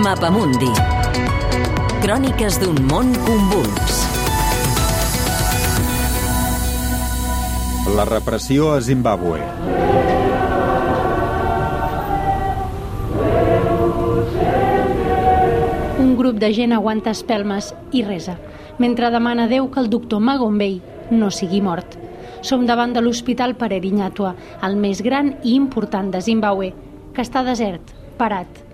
Mapamundi. Cròniques d'un món convuls. La repressió a Zimbàbue. Un grup de gent aguanta espelmes i resa, mentre demana a Déu que el doctor Magombei no sigui mort. Som davant de l'Hospital Pererinyatua, el més gran i important de Zimbabue, que està desert, parat.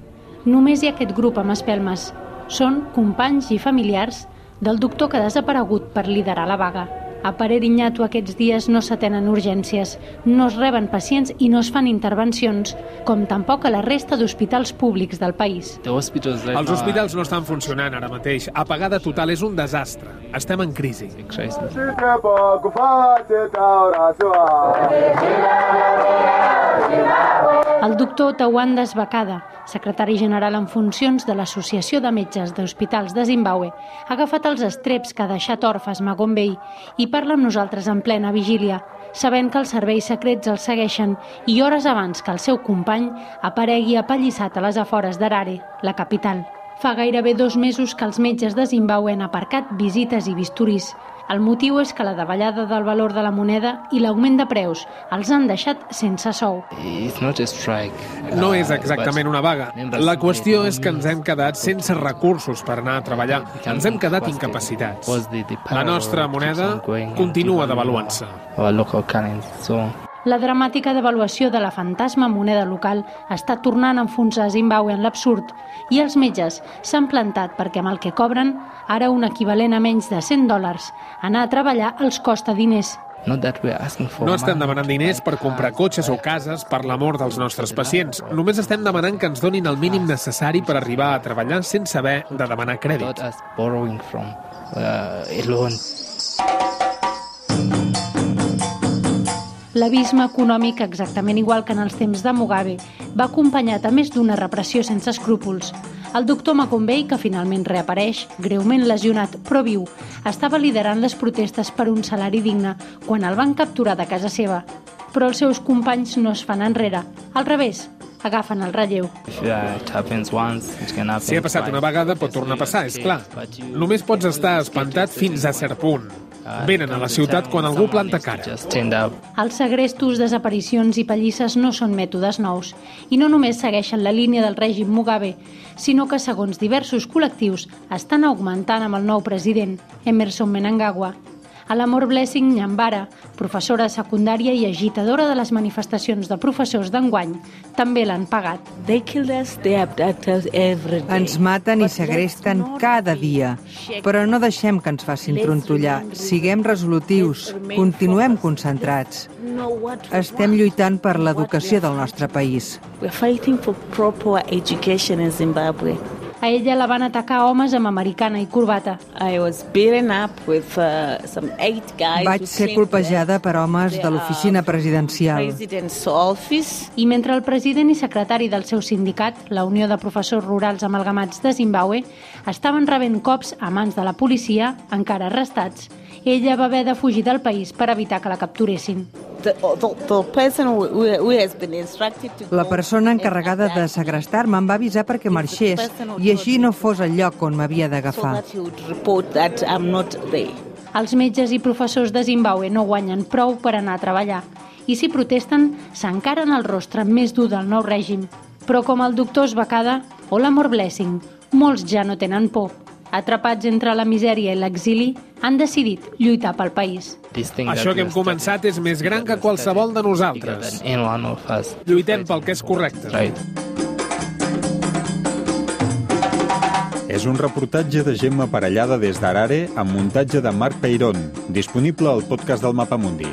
Només hi ha aquest grup amb espelmes. Són companys i familiars del doctor que ha desaparegut per liderar la vaga. A Pererinyato aquests dies no s'atenen urgències, no es reben pacients i no es fan intervencions, com tampoc a la resta d'hospitals públics del país. Els hospitals no estan funcionant ara mateix. Apagada total és un desastre. Estem en crisi. El doctor Tawanda Esbacada, secretari general en funcions de l'Associació de Metges d'Hospitals de Zimbabue, ha agafat els estreps que ha deixat orfes Magombei i parla amb nosaltres en plena vigília, sabent que els serveis secrets el segueixen i hores abans que el seu company aparegui apallissat a les afores d'Arare, la capital. Fa gairebé dos mesos que els metges de Zimbabue han aparcat visites i bisturís. El motiu és que la davallada del valor de la moneda i l'augment de preus els han deixat sense sou. No és exactament una vaga. La qüestió és que ens hem quedat sense recursos per anar a treballar. Ens hem quedat incapacitats. La nostra moneda continua devaluant-se. La dramàtica devaluació de la fantasma moneda local està tornant a enfonsar Zimbabue en l'absurd i els metges s'han plantat perquè amb el que cobren, ara un equivalent a menys de 100 dòlars, anar a treballar els costa diners. No estem demanant diners per comprar cotxes o cases per l'amor dels nostres pacients. Només estem demanant que ens donin el mínim necessari per arribar a treballar sense haver de demanar crèdit. L'abisme econòmic, exactament igual que en els temps de Mugabe, va acompanyat a més d'una repressió sense escrúpols. El doctor Macombei, que finalment reapareix, greument lesionat però viu, estava liderant les protestes per un salari digne quan el van capturar de casa seva. Però els seus companys no es fan enrere. Al revés, agafen el relleu. Si ha passat una vegada, pot tornar a passar, és clar. Només pots estar espantat fins a cert punt. Venen a la ciutat quan algú planta cara. Els segrestos, desaparicions i pallisses no són mètodes nous i no només segueixen la línia del règim Mugabe, sinó que, segons diversos col·lectius, estan augmentant amb el nou president, Emerson Menangagwa. A l'Amor Blessing Nyambara, professora de secundària i agitadora de les manifestacions de professors d'enguany, també l'han pagat. Ens maten i segresten cada dia, però no deixem que ens facin trontollar. Siguem resolutius, continuem concentrats. Estem lluitant per l'educació del nostre país. A ella la van atacar homes amb americana i corbata. Vaig ser colpejada per homes de l'oficina presidencial. I mentre el president i secretari del seu sindicat, la Unió de Professors Rurals Amalgamats de Zimbabue, estaven rebent cops a mans de la policia, encara arrestats, ella va haver de fugir del país per evitar que la capturessin. La persona encarregada de segrestar-me em va avisar perquè marxés i així no fos el lloc on m'havia d'agafar. Els metges i professors de Zimbabue no guanyen prou per anar a treballar i si protesten s'encaren el rostre més dur del nou règim. Però com el doctor Esbacada o l'Amor Blessing, molts ja no tenen por. Atrapats entre la misèria i l'exili, han decidit lluitar pel país. Això que hem començat és més gran que qualsevol de nosaltres. Lluitem pel que és correcte. És un reportatge de Gemma Parellada des d'Arare amb muntatge de Marc Peirón, disponible al podcast del Mapamundi.